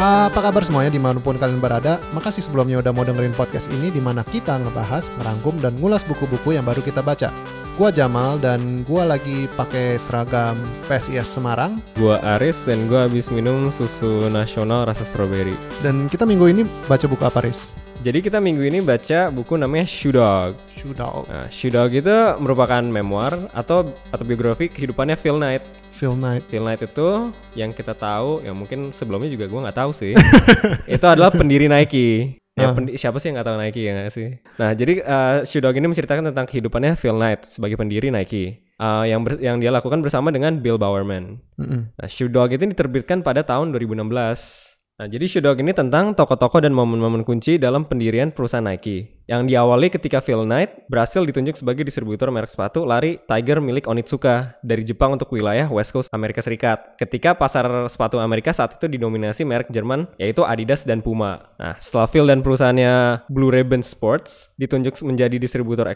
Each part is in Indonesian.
Apa kabar semuanya di mana pun kalian berada? Makasih sebelumnya udah mau dengerin podcast ini di mana kita ngebahas, ngerangkum, dan ngulas buku-buku yang baru kita baca. Gua Jamal dan gua lagi pakai seragam PSIS Semarang Gua Aris dan gua habis minum susu nasional rasa stroberi. dan kita minggu ini baca buku apa, Riz? Jadi kita minggu ini baca buku namanya Shoe Dog. Shoe Dog, Nah, Shoe Dog itu merupakan memoir atau atau biografi kehidupannya Phil Knight. Phil Knight. Phil Knight itu yang kita tahu, yang mungkin sebelumnya juga gua nggak tahu sih. itu adalah pendiri Nike. Ya, Ah. pendi- siapa sih yang nggak tahu Nike ya nggak sih? Nah, jadi uh, Shoe Dog ini menceritakan tentang kehidupannya Phil Knight sebagai pendiri Nike. Uh, yang ber- yang dia lakukan bersama dengan Bill Bowerman. Mm-mm. Nah, Shoe Dog itu diterbitkan pada tahun 2016. Nah, jadi Shoe ini tentang tokoh-tokoh dan momen-momen kunci dalam pendirian perusahaan Nike. Yang diawali ketika Phil Knight berhasil ditunjuk sebagai distributor merek sepatu lari Tiger milik Onitsuka dari Jepang untuk wilayah West Coast Amerika Serikat. Ketika pasar sepatu Amerika saat itu didominasi merek Jerman yaitu Adidas dan Puma. Nah, setelah Phil dan perusahaannya Blue Ribbon Sports ditunjuk menjadi distributor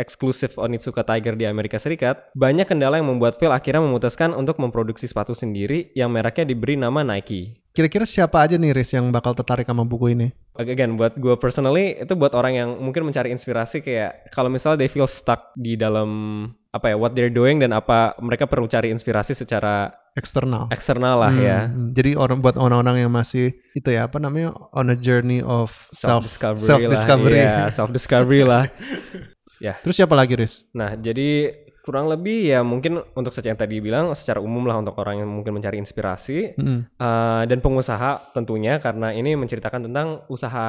eksklusif Onitsuka Tiger di Amerika Serikat, banyak kendala yang membuat Phil akhirnya memutuskan untuk memproduksi sepatu sendiri yang mereknya diberi nama Nike. Kira-kira siapa aja nih, Riz, yang bakal tertarik sama buku ini? Again, buat gue personally itu buat orang yang mungkin mencari inspirasi kayak kalau misalnya they feel stuck di dalam apa ya what they're doing dan apa mereka perlu cari inspirasi secara Eksternal. eksternal lah ya. Hmm, Jadi orang buat orang-orang yang masih itu ya apa namanya on a journey of self self discovery self discovery. lah. self discovery lah. ya. Terus siapa lagi, Riz? Nah, jadi kurang lebih ya mungkin untuk secara yang tadi bilang secara umum lah untuk orang yang mungkin mencari inspirasi Mm-mm. Uh, dan pengusaha tentunya karena ini menceritakan tentang usaha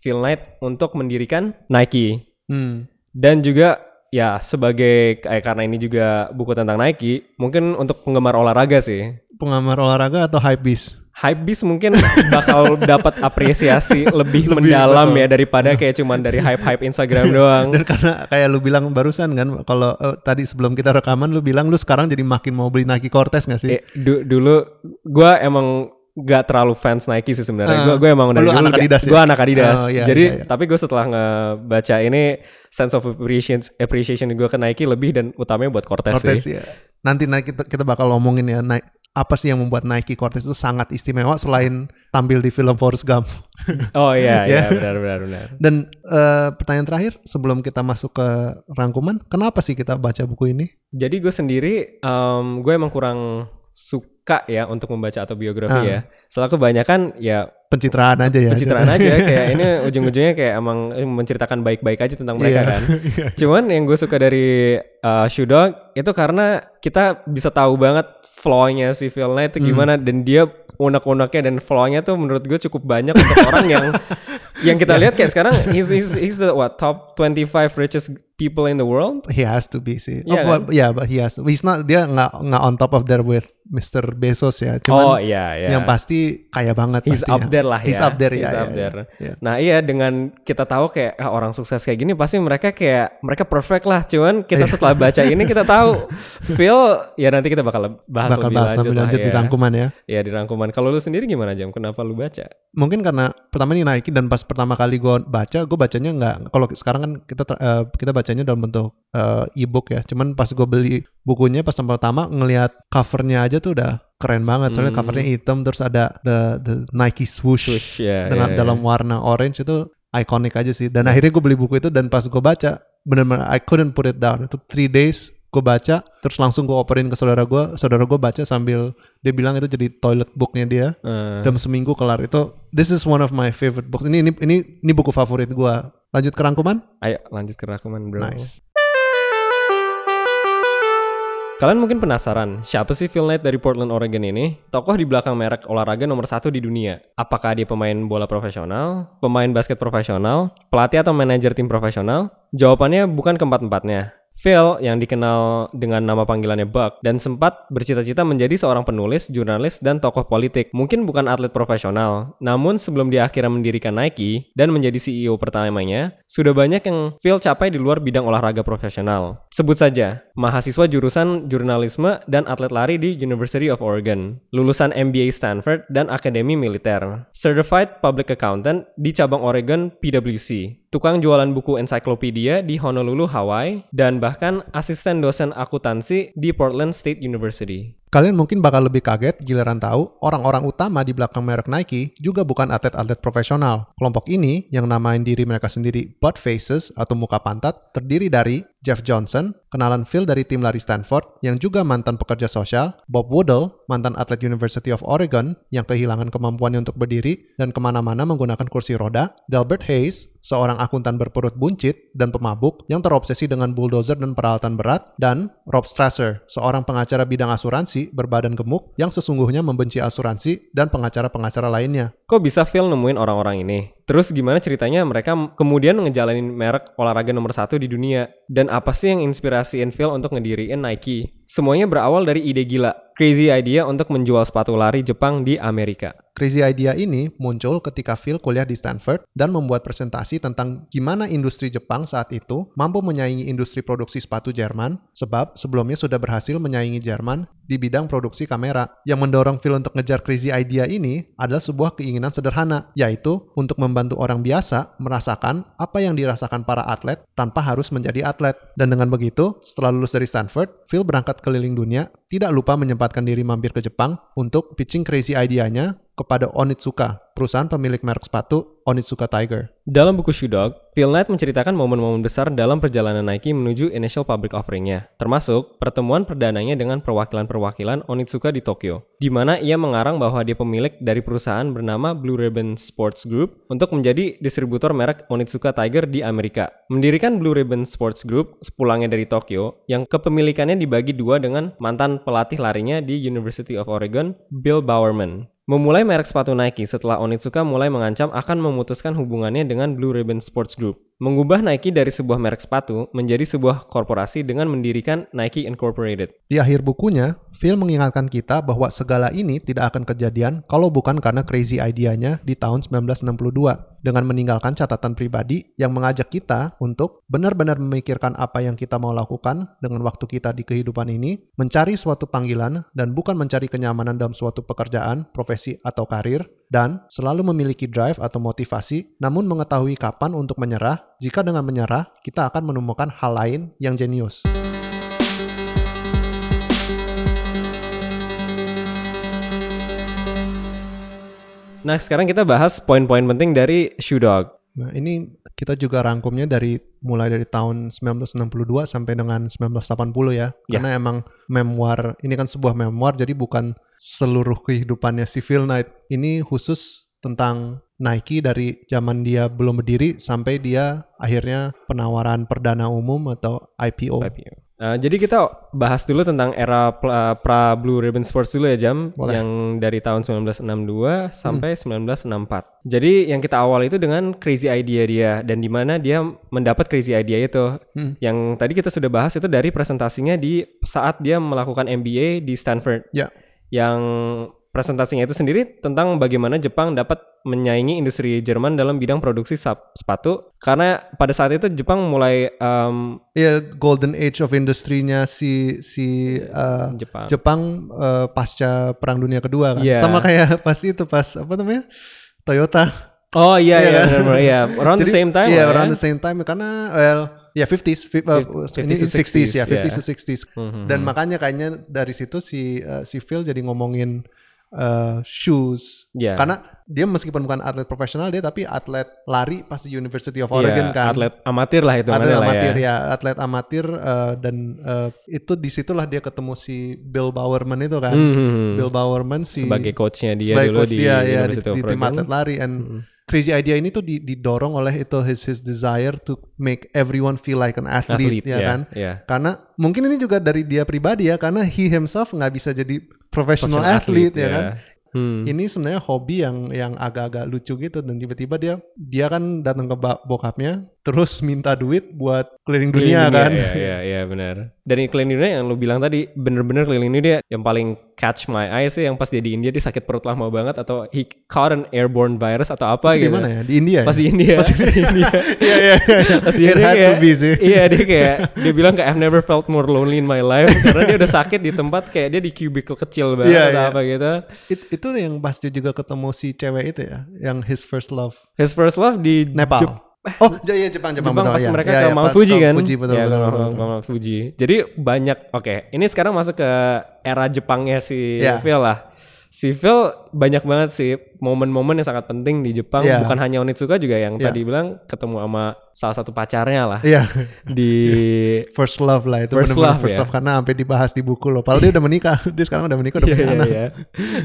Phil Knight untuk mendirikan Nike Hmm. dan juga ya sebagai eh, karena ini juga buku tentang Nike mungkin untuk penggemar olahraga sih Pengamat olahraga atau hypebeast? Hypebeast mungkin bakal dapat apresiasi lebih, Lebih, mendalam betul. ya daripada kayak cuman dari hype-hype Instagram doang. Dan karena kayak lu bilang barusan kan, kalau eh, tadi sebelum kita rekaman lu bilang lu sekarang jadi makin mau beli Nike Cortez gak sih? Eh, du- dulu gue emang gak terlalu fans Nike sih sebenarnya. Ah. Gue gue emang dari Lu dulu anak Adidas ya? Gue anak Adidas. Oh, iya, Jadi iya, iya. tapi gue setelah ngebaca ini sense of appreciation appreciation gue ke Nike lebih dan utamanya buat Cortez, Cortez sih. ya. Nanti Nike kita, kita bakal ngomongin ya Nike apa sih yang membuat Nike Cortez itu sangat istimewa selain tampil di film Forrest Gump. Oh iya Ya. iya benar benar benar. Dan eh, pertanyaan terakhir sebelum kita masuk ke rangkuman, kenapa sih kita baca buku ini? Jadi gue sendiri gue emang kurang suka ya untuk membaca atau biografi Ah. ya. Soalnya kebanyakan ya Pencitraan aja ya. pencitraan aja kayak ini ujung-ujungnya kayak emang menceritakan baik-baik aja tentang mereka Iya. kan. Cuman yang gue suka dari uh, Shoe Dog itu karena kita bisa tahu banget flow-nya si Knight itu gimana dan dia unek-uneknya dan flow-nya tuh menurut gue cukup banyak untuk orang yang yang kita lihat kayak sekarang he's, he's, he's the what top 25 richest people in the world. He has to be sih. Iya oh, but, yeah, but he has. To. He's not dia nggak nggak on top of there with Mr. Bezos ya. Cuman oh iya iya. yang pasti kaya banget He's pastinya. up there lah ya. He's up there He's ya. up ya, there. ya. Nah iya dengan kita tahu kayak ah, orang sukses kayak gini pasti mereka kayak mereka perfect lah. Cuman kita setelah baca ini kita tahu Phil ya nanti kita bakal bahas Bakal lebih bahas lanjut, lebih lanjut lah, di ya. rangkuman ya. Ya di rangkuman. Kalau lu sendiri gimana Jam? Kenapa lu baca? Mungkin karena pertama ini Nike dan pas pertama kali gue baca, gue bacanya nggak. Kalau sekarang kan kita eh, kita bacanya dalam bentuk eh, e-book ya. Cuman pas gue beli bukunya pas yang pertama ngelihat covernya aja tuh udah keren banget. Soalnya Hmm. covernya hitam terus ada the the Nike swoosh, Swoosh ya. dengan ya, ya. dalam warna orange itu ikonik aja sih. Dan akhirnya gue beli buku itu dan pas gue baca bener-bener I couldn't put it down. Itu three days gue baca terus langsung gue operin ke saudara gue. Saudara gue baca sambil dia bilang itu jadi toilet booknya dia Eh, dalam seminggu kelar itu this is one of my favorite books ini ini ini ini buku favorit gua lanjut ke rangkuman ayo lanjut ke rangkuman bro. nice Kalian mungkin penasaran, siapa sih Phil Knight dari Portland, Oregon ini? Tokoh di belakang merek olahraga nomor satu di dunia. Apakah dia pemain bola profesional, pemain basket profesional, pelatih atau manajer tim profesional? Jawabannya bukan keempat-empatnya. Phil yang dikenal dengan nama panggilannya Buck dan sempat bercita-cita menjadi seorang penulis, jurnalis, dan tokoh politik. Mungkin bukan atlet profesional, namun sebelum dia akhirnya mendirikan Nike dan menjadi CEO pertamanya, sudah banyak yang Phil capai di luar bidang olahraga profesional. Sebut saja, mahasiswa jurusan jurnalisme dan atlet lari di University of Oregon, lulusan MBA Stanford dan Akademi Militer, Certified Public Accountant di cabang Oregon PwC, tukang jualan buku ensiklopedia di Honolulu, Hawaii, dan bahkan asisten dosen akuntansi di Portland State University. Kalian mungkin bakal lebih kaget giliran tahu orang-orang utama di belakang merek Nike juga bukan atlet-atlet profesional. Kelompok ini yang namain diri mereka sendiri butt faces atau muka pantat terdiri dari Jeff Johnson, kenalan Phil dari tim lari Stanford yang juga mantan pekerja sosial, Bob Woodle, mantan atlet University of Oregon yang kehilangan kemampuannya untuk berdiri dan ke mana-mana menggunakan kursi roda, Delbert Hayes, seorang akuntan berperut buncit dan pemabuk yang terobsesi dengan bulldozer dan peralatan berat, dan Rob Strasser, seorang pengacara bidang asuransi berbadan gemuk yang sesungguhnya membenci asuransi dan pengacara-pengacara lainnya. Kok bisa Phil nemuin orang-orang ini? Terus gimana ceritanya mereka kemudian ngejalanin merek olahraga nomor satu di dunia? Dan apa sih yang inspirasiin Phil untuk ngediriin Nike? Semuanya berawal dari ide gila, crazy idea untuk menjual sepatu lari Jepang di Amerika. Crazy idea ini muncul ketika Phil kuliah di Stanford dan membuat presentasi tentang gimana industri Jepang saat itu mampu menyaingi industri produksi sepatu Jerman, sebab sebelumnya sudah berhasil menyaingi Jerman di bidang produksi kamera. Yang mendorong Phil untuk ngejar crazy idea ini adalah sebuah keinginan sederhana, yaitu untuk membantu orang biasa merasakan apa yang dirasakan para atlet tanpa harus menjadi atlet. Dan dengan begitu, setelah lulus dari Stanford, Phil berangkat keliling dunia, tidak lupa menyempatkan diri mampir ke Jepang untuk pitching crazy idea-nya kepada Onitsuka, perusahaan pemilik merek sepatu Onitsuka Tiger. Dalam buku Shoe Dog, Phil Knight menceritakan momen-momen besar dalam perjalanan Nike menuju initial public offering-nya, termasuk pertemuan perdananya dengan perwakilan-perwakilan Onitsuka di Tokyo, di mana ia mengarang bahwa dia pemilik dari perusahaan bernama Blue Ribbon Sports Group untuk menjadi distributor merek Onitsuka Tiger di Amerika. Mendirikan Blue Ribbon Sports Group sepulangnya dari Tokyo, yang kepemilikannya dibagi dua dengan mantan pelatih larinya di University of Oregon, Bill Bowerman. Memulai merek sepatu Nike setelah Onitsuka mulai mengancam akan memutuskan hubungannya dengan Blue Ribbon Sports Group. Mengubah Nike dari sebuah merek sepatu menjadi sebuah korporasi dengan mendirikan Nike Incorporated. Di akhir bukunya, Phil mengingatkan kita bahwa segala ini tidak akan kejadian kalau bukan karena crazy idea-nya di tahun 1962 dengan meninggalkan catatan pribadi yang mengajak kita untuk benar-benar memikirkan apa yang kita mau lakukan dengan waktu kita di kehidupan ini, mencari suatu panggilan dan bukan mencari kenyamanan dalam suatu pekerjaan, profesi, atau karir, dan selalu memiliki drive atau motivasi, namun mengetahui kapan untuk menyerah. Jika dengan menyerah, kita akan menemukan hal lain yang jenius. Nah, sekarang kita bahas poin-poin penting dari Shoe Dog. Nah, ini kita juga rangkumnya dari mulai dari tahun 1962 sampai dengan 1980 ya. Ya. Karena emang memoir, ini kan sebuah memoir jadi bukan seluruh kehidupannya si Phil Knight. Ini khusus tentang Nike dari zaman dia belum berdiri sampai dia akhirnya penawaran perdana umum atau IPO. IPO. Uh, jadi kita bahas dulu tentang era pra, pra Blue Ribbon Sports dulu ya Jam Boleh. yang dari tahun 1962 sampai 1964. Jadi yang kita awal itu dengan crazy idea dia dan di mana dia mendapat crazy idea itu. Hmm. Yang tadi kita sudah bahas itu dari presentasinya di saat dia melakukan MBA di Stanford. Ya. Yang presentasinya itu sendiri tentang bagaimana Jepang dapat menyaingi industri Jerman dalam bidang produksi sepatu karena pada saat itu Jepang mulai um, Ya golden age of industrinya si si uh, Jepang. Jepang uh, pasca Perang Dunia Kedua kan. Iya. Sama kayak pas itu pas apa namanya? Toyota. Oh iya Iya iya kan? iya around the Jadi, same time Iya, lah around ya. the same time karena well ya 50s, fi- uh, 50s ini to 60s, ya, 60s, 50s ya. to 60s. Mhm. Dan makanya kayaknya dari situ si uh, si Phil jadi ngomongin uh, shoes. Iya. Karena dia meskipun bukan atlet profesional dia tapi atlet lari pas di University of Oregon Iya, kan. atlet amatir lah itu atlet amatir ya. ya. atlet amatir uh, dan uh, itu di situlah dia ketemu si Bill Bowerman itu kan. Mhm. Bill Bowerman si sebagai coachnya dia sebagai dulu coach di dia ya di, University of di tim atlet lari and crazy idea ini tuh di- didorong oleh itu his his desire to make everyone feel like an athlete, Athlete, ya ya, kan ya. karena mungkin ini juga dari dia pribadi ya karena he himself nggak bisa jadi professional Professional athlete, ya ya. kan Hmm. ini sebenarnya hobi yang yang agak-agak lucu gitu dan tiba-tiba dia dia kan datang ke bokapnya terus minta duit buat keliling dunia Keliling kan Iya, iya, iya benar. Dan keliling dunia yang lu bilang tadi bener-bener keliling dunia yang paling catch my eye sih yang pas dia di India dia sakit perut lama banget atau he caught an airborne virus atau apa Itu di gitu. mana ya di India ya? Pas di India. Pas di India. Iya iya iya. Pas It dia had kayak, to be sih. Iya dia kayak dia bilang kayak I've never felt more lonely in my life karena dia udah sakit di tempat kayak dia di cubicle kecil banget Iya, atau iya. apa gitu. It- itu yang pasti juga ketemu si cewek itu ya yang his first love His first love di Nepal. Jep- Oh, iya Jepang, Jepang, Jepang betul, pas ya. mereka Ya, ke ya, Mount Fuji kan? Fuji, betul, ya, betul, betul, Mount- betul. Mount Fuji. Jadi banyak oke, ini sekarang masuk ke era Jepangnya si Ya. Phil lah. Si Phil banyak banget sih momen-momen yang sangat penting di Jepang, Ya. bukan hanya Onitsuka juga yang Ya. tadi bilang ketemu sama salah satu pacarnya lah Iya, di first love lah itu First love, first ya. love karena sampai dibahas di buku loh. Padahal dia udah menikah, dia sekarang udah menikah udah Iya punya iya anak. iya.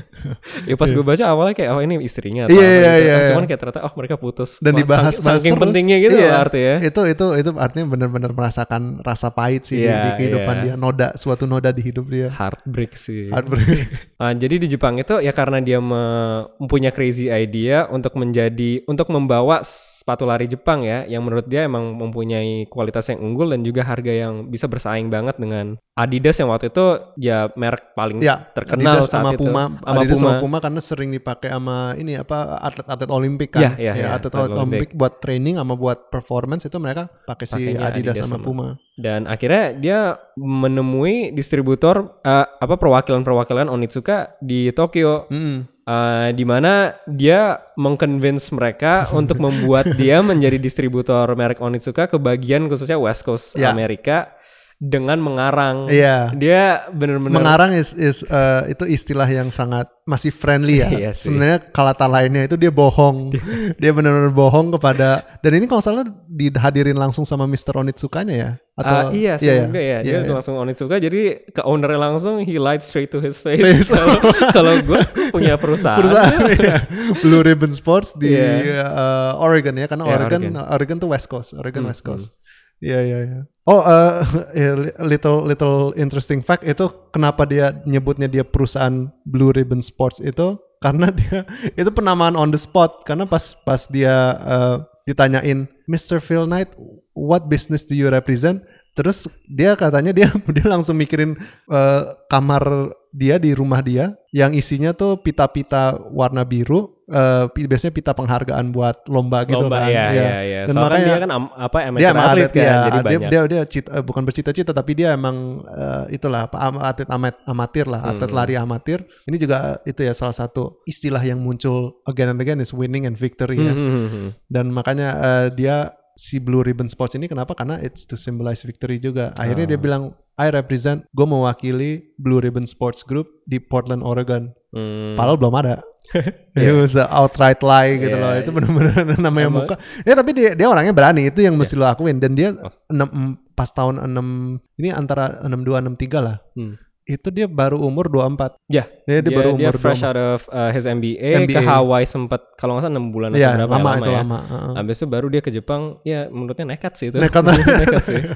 ya pas gue baca awalnya kayak oh ini istrinya Iya, iya, gitu. iya, Oh, iya. Cuman kayak ternyata oh mereka putus. dan Wah, dibahas saking, saking terus. pentingnya gitu Iya, loh artinya. Itu itu itu artinya benar-benar merasakan rasa pahit sih di- Iya, di, kehidupan iya. dia, noda suatu noda di hidup dia. Heartbreak sih. Heartbreak. Ah, jadi di Jepang itu ya karena dia me- mempunyai crazy idea untuk menjadi untuk membawa sepatu lari Jepang ya yang menurut dia emang mempunyai kualitas yang unggul dan juga harga yang bisa bersaing banget dengan Adidas yang waktu itu ya merek paling ya, terkenal Adidas saat sama itu. Puma, Sama Adidas Puma. sama Puma karena sering dipakai sama ini apa atlet-atlet Olimpik kan. Iya, iya, iya, atlet atlet atlet Olimpik buat training sama buat performance itu mereka pakai si Pakainya Adidas, Adidas sama sama- Puma. Dan akhirnya dia menemui distributor eh, apa perwakilan-perwakilan Onitsuka di Tokyo. Mm. Eh, di mana dia mengconvince mereka untuk membuat dia menjadi distributor merek Onitsuka ke bagian khususnya West Coast Ya. Amerika dengan mengarang. Iya. Dia benar-benar Mengarang is, is uh, itu istilah yang sangat masih friendly ya. Iya. Sebenarnya kata lainnya itu dia bohong. dia benar-benar bohong kepada dan ini kalau salah dihadirin langsung sama Mr. Onitsukanya ya Ah, iya sih iya, enggak ya. iya, Dia iya. langsung Onitsuka jadi ke ownernya langsung he lied straight to his face. Kalau- gue punya perusahaan. perusahaan ya. Blue Ribbon Sports di Iya. uh, Oregon ya karena Iya, Oregon, Oregon. Oregon tuh West Coast Oregon Hmm, West Coast Iya iya iya. Oh uh, li- little little interesting fact itu kenapa dia nyebutnya dia perusahaan Blue Ribbon Sports itu karena dia itu penamaan on the spot karena pas pas dia uh, ditanyain Mr. Phil Knight what business do you represent terus dia katanya dia dia langsung mikirin uh, kamar dia di rumah dia yang isinya tuh pita-pita warna biru uh, biasanya pita penghargaan buat lomba gitu Lomba, kan iya, Iya. iya, iya. dan Soalnya kan makanya dia kan am- apa amateur dia atlet atlet kan, ya jadi dia, banyak. dia dia cita- bukan bercita-cita tapi dia emang eh, itulah atlet amat, amatir lah atlet Hmm. lari amatir ini juga itu ya salah satu istilah yang muncul again and again is winning and victory ya Hmm, hmm, hmm. dan makanya eh, dia si Blue Ribbon Sports ini kenapa karena it's to symbolize victory juga akhirnya Ah. dia bilang I represent gue mewakili Blue Ribbon Sports Group di Portland Oregon Hmm. Padahal belum ada. It was outright lie gitu Iya, loh. iya. Itu benar-benar namanya Emang- muka. Ya tapi dia dia orangnya berani. Itu yang mesti lo Iya. akuin. Dan dia Oh. enam, pas tahun 6 ini antara 62 63 lah. Hmm. Itu dia baru umur 24. Ya, Dia, dia, dia, baru dia umur fresh 24. out of uh, his MBA, ke MBA. Hawaii sempat kalau nggak salah 6 bulan atau Iya, berapa lama, ya, itu ya. lama. Heeh. Habis itu baru dia ke Jepang, ya menurutnya nekat sih itu. Nekat. nekat sih.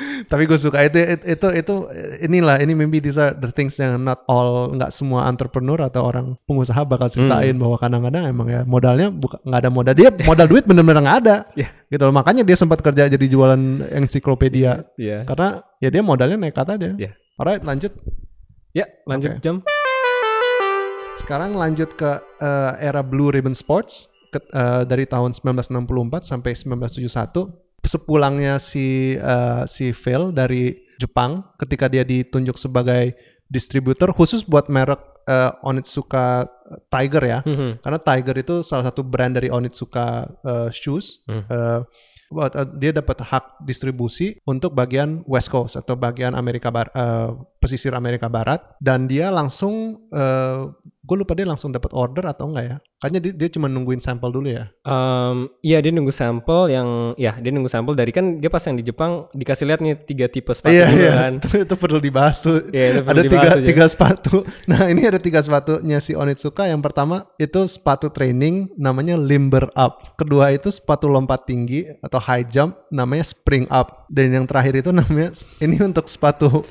Tapi gue suka itu, itu itu itu inilah ini maybe these are the things yang not all nggak semua entrepreneur atau orang pengusaha bakal ceritain Hmm. bahwa kadang-kadang emang ya modalnya nggak ada modal dia modal duit bener-bener nggak ada Iya. gitu loh makanya dia sempat kerja jadi jualan ensiklopedia Iya. karena ya dia modalnya nekat aja. Iya. Alright lanjut. Ya, lanjut Oke. jam. sekarang lanjut ke eh, era Blue Ribbon Sports ke- eh, dari tahun 1964 sampai 1971 sepulangnya si eh, si Phil dari Jepang ketika dia ditunjuk sebagai distributor khusus buat merek eh, Onitsuka Tiger ya. Hmm, karena Tiger itu salah satu brand dari Onitsuka eh, shoes. Buat- eh, dia dapat hak distribusi untuk bagian West Coast atau bagian Amerika Bar eh, pesisir Amerika Barat. Dan dia langsung gue lupa dia langsung dapat order atau enggak ya? Kayaknya dia, dia cuma nungguin sampel dulu ya? Um, iya dia nunggu sampel yang ya dia nunggu sampel dari kan dia pas yang di Jepang dikasih lihat nih tiga tipe sepatu iya dulu iya. kan. itu, itu perlu dibahas tuh. Iya, itu perlu ada tiga aja. tiga sepatu. Nah ini ada tiga sepatunya si Onitsuka. Yang pertama itu sepatu training namanya limber up. Kedua itu sepatu lompat tinggi atau high jump namanya spring up. Dan yang terakhir itu namanya ini untuk sepatu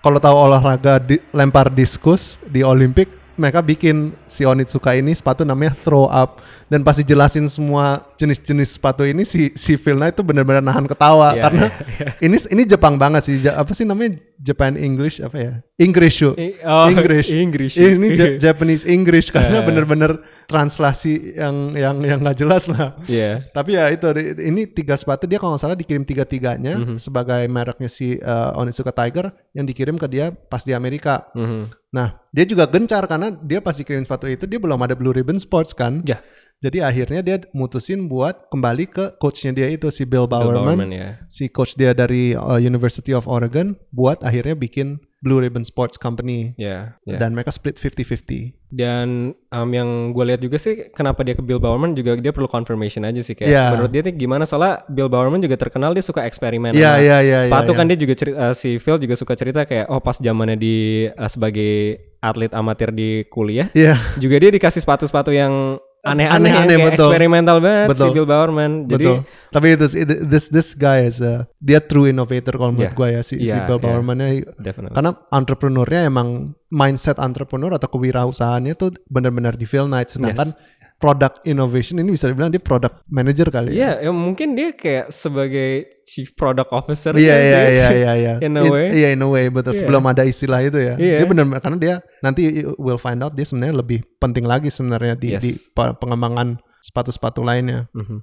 kalau tahu olahraga di- lempar diskus di Olimpik mereka bikin si Onitsuka ini sepatu namanya throw up dan pasti jelasin semua jenis-jenis sepatu ini si si Knight tuh benar-benar nahan ketawa Iya, karena iya, ini ini Jepang banget sih Ja- apa sih namanya Japan English apa ya English shoe oh, English English. ini Ja- Japanese English karena Eh. bener-bener translasi yang yang yang nggak jelas lah Iya. tapi ya itu ini tiga sepatu dia kalau nggak salah dikirim tiga tiganya Mhm. sebagai mereknya si uh, Onitsuka Tiger yang dikirim ke dia pas di Amerika Mhm. Nah dia juga gencar karena dia pas dikirim sepatu itu dia belum ada Blue Ribbon Sports kan Ya. Jadi akhirnya dia mutusin buat kembali ke coachnya dia itu si Bill Bill Bowerman, Bowerman, ya. si coach dia dari uh, University of Oregon buat akhirnya bikin Blue Ribbon Sports Company Ya, ya. dan mereka split 50-50. Dan um, yang gue lihat juga sih kenapa dia ke Bill Bowerman juga dia perlu confirmation aja sih kayak Iya. menurut dia tuh gimana soalnya Bill Bowerman juga terkenal dia suka eksperimen Iya iya iya. sepatu iya, kan dia juga cerita si Phil juga suka cerita kayak oh pas zamannya di uh, sebagai atlet amatir di kuliah Iya. juga dia dikasih sepatu-sepatu yang aneh-aneh Aneh-aneh, kayak betul. eksperimental banget si Betul. Bill Bowerman. Jadi Betul. Tapi itu this this guy is a, dia true innovator kalau menurut Yeah. gue ya si, si Yeah, Bill yeah. Bowerman-nya definitely. karena entrepreneurnya emang mindset entrepreneur atau kewirausahaannya tuh benar-benar di Phil Knight sedangkan product innovation ini bisa dibilang dia product manager kali ya. Iya, ya mungkin dia kayak sebagai chief product officer Iya iya sih. iya iya iya. In a In- way. Iya in a way betul Iya. sebelum ada istilah itu ya. Iya. Dia benar karena dia nanti will find out dia sebenarnya lebih penting lagi sebenarnya di Yes. di pe- pengembangan sepatu-sepatu lainnya. Mhm.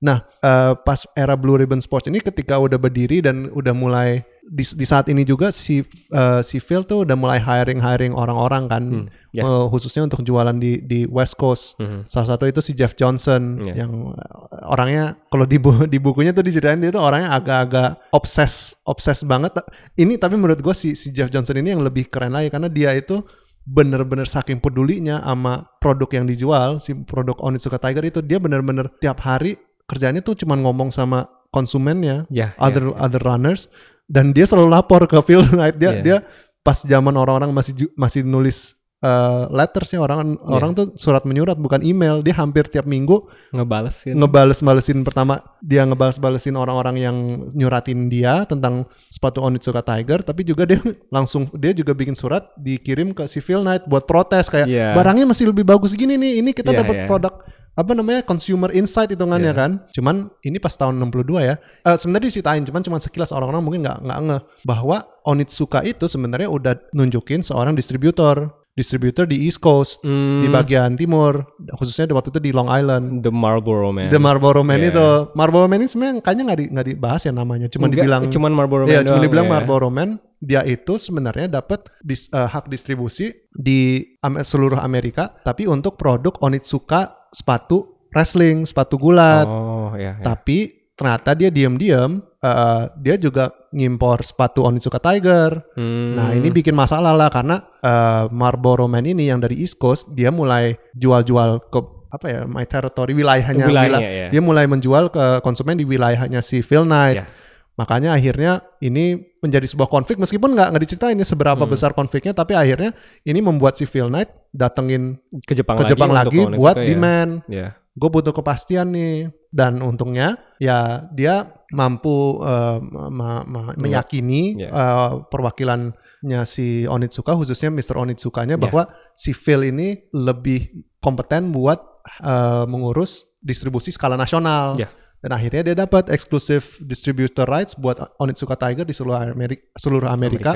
Nah, eh, pas era Blue Ribbon Sports ini ketika udah berdiri dan udah mulai di, di saat ini juga si eh, si Phil tuh udah mulai hiring hiring orang-orang kan, ya. Eh, khususnya untuk jualan di di West Coast. Mhm. Salah satu itu si Jeff Johnson Iya. yang eh, orangnya kalau di bu- di bukunya tuh diceritain dia tuh orangnya agak-agak obses obses banget. Ini tapi menurut gue si si Jeff Johnson ini yang lebih keren lagi karena dia itu bener-bener saking pedulinya sama produk yang dijual si produk Onitsuka Tiger itu dia bener-bener tiap hari kerjanya tuh cuman ngomong sama konsumennya Ya, ya, other other runners dan dia selalu lapor ke Phil Knight dia Iya. dia pas zaman orang-orang masih masih nulis uh, letters ya orang Iya. orang tuh surat menyurat bukan email dia hampir tiap minggu ngebalesin. ngebales-balesin pertama dia ngebales-balesin orang-orang yang nyuratin dia tentang sepatu Onitsuka Tiger tapi juga dia langsung dia juga bikin surat dikirim ke si Phil Knight buat protes kayak Iya. barangnya masih lebih bagus gini nih ini kita Iya, dapat iya. produk apa namanya consumer insight hitungannya Iya. kan cuman ini pas tahun 62 ya Eh, sebenarnya diceritain cuman cuman sekilas orang-orang mungkin nggak nggak ngeh bahwa Onitsuka itu sebenarnya udah nunjukin seorang distributor distributor di East Coast Hmm, di bagian timur khususnya waktu itu di Long Island The Marlboro Man. The Marlboro Man Yeah. itu Marlboro Man ini sebenarnya kayaknya nggak di, dibahas ya namanya cuma Enggak, dibilang cuman Marlboro Man Iya, cuma dibilang ya. Marlboro Man dia itu sebenarnya dapat dis- eh, hak distribusi di Am- seluruh Amerika tapi untuk produk Onitsuka sepatu wrestling sepatu gulat Oh, ya. ya. tapi ternyata dia diam-diam eh, dia juga ngimpor sepatu Onitsuka Tiger Hmm, Nah ini bikin masalah lah karena eh, Marlboro Man ini yang dari East Coast dia mulai jual-jual ke apa ya my territory wilayahnya, Wilayahnya, wila- ya. dia mulai menjual ke konsumen di wilayahnya si Phil Knight. Ya. Makanya akhirnya ini menjadi sebuah konflik meskipun nggak nggak diceritain ini seberapa Hmm. besar konfliknya tapi akhirnya ini membuat si Phil Knight datengin ke Jepang ke lagi, Jepang lagi Onitsuka buat ya. demand Ya. gue butuh kepastian nih dan untungnya ya dia mampu eh, ma- ma- meyakini Ya. eh, perwakilannya si Onitsuka khususnya Mr. Onitsukanya Ya. bahwa si Phil ini lebih kompeten buat eh, mengurus distribusi skala nasional Ya. dan akhirnya dia dapat eksklusif distributor rights buat Onitsuka Tiger di seluruh Amerika, seluruh Amerika,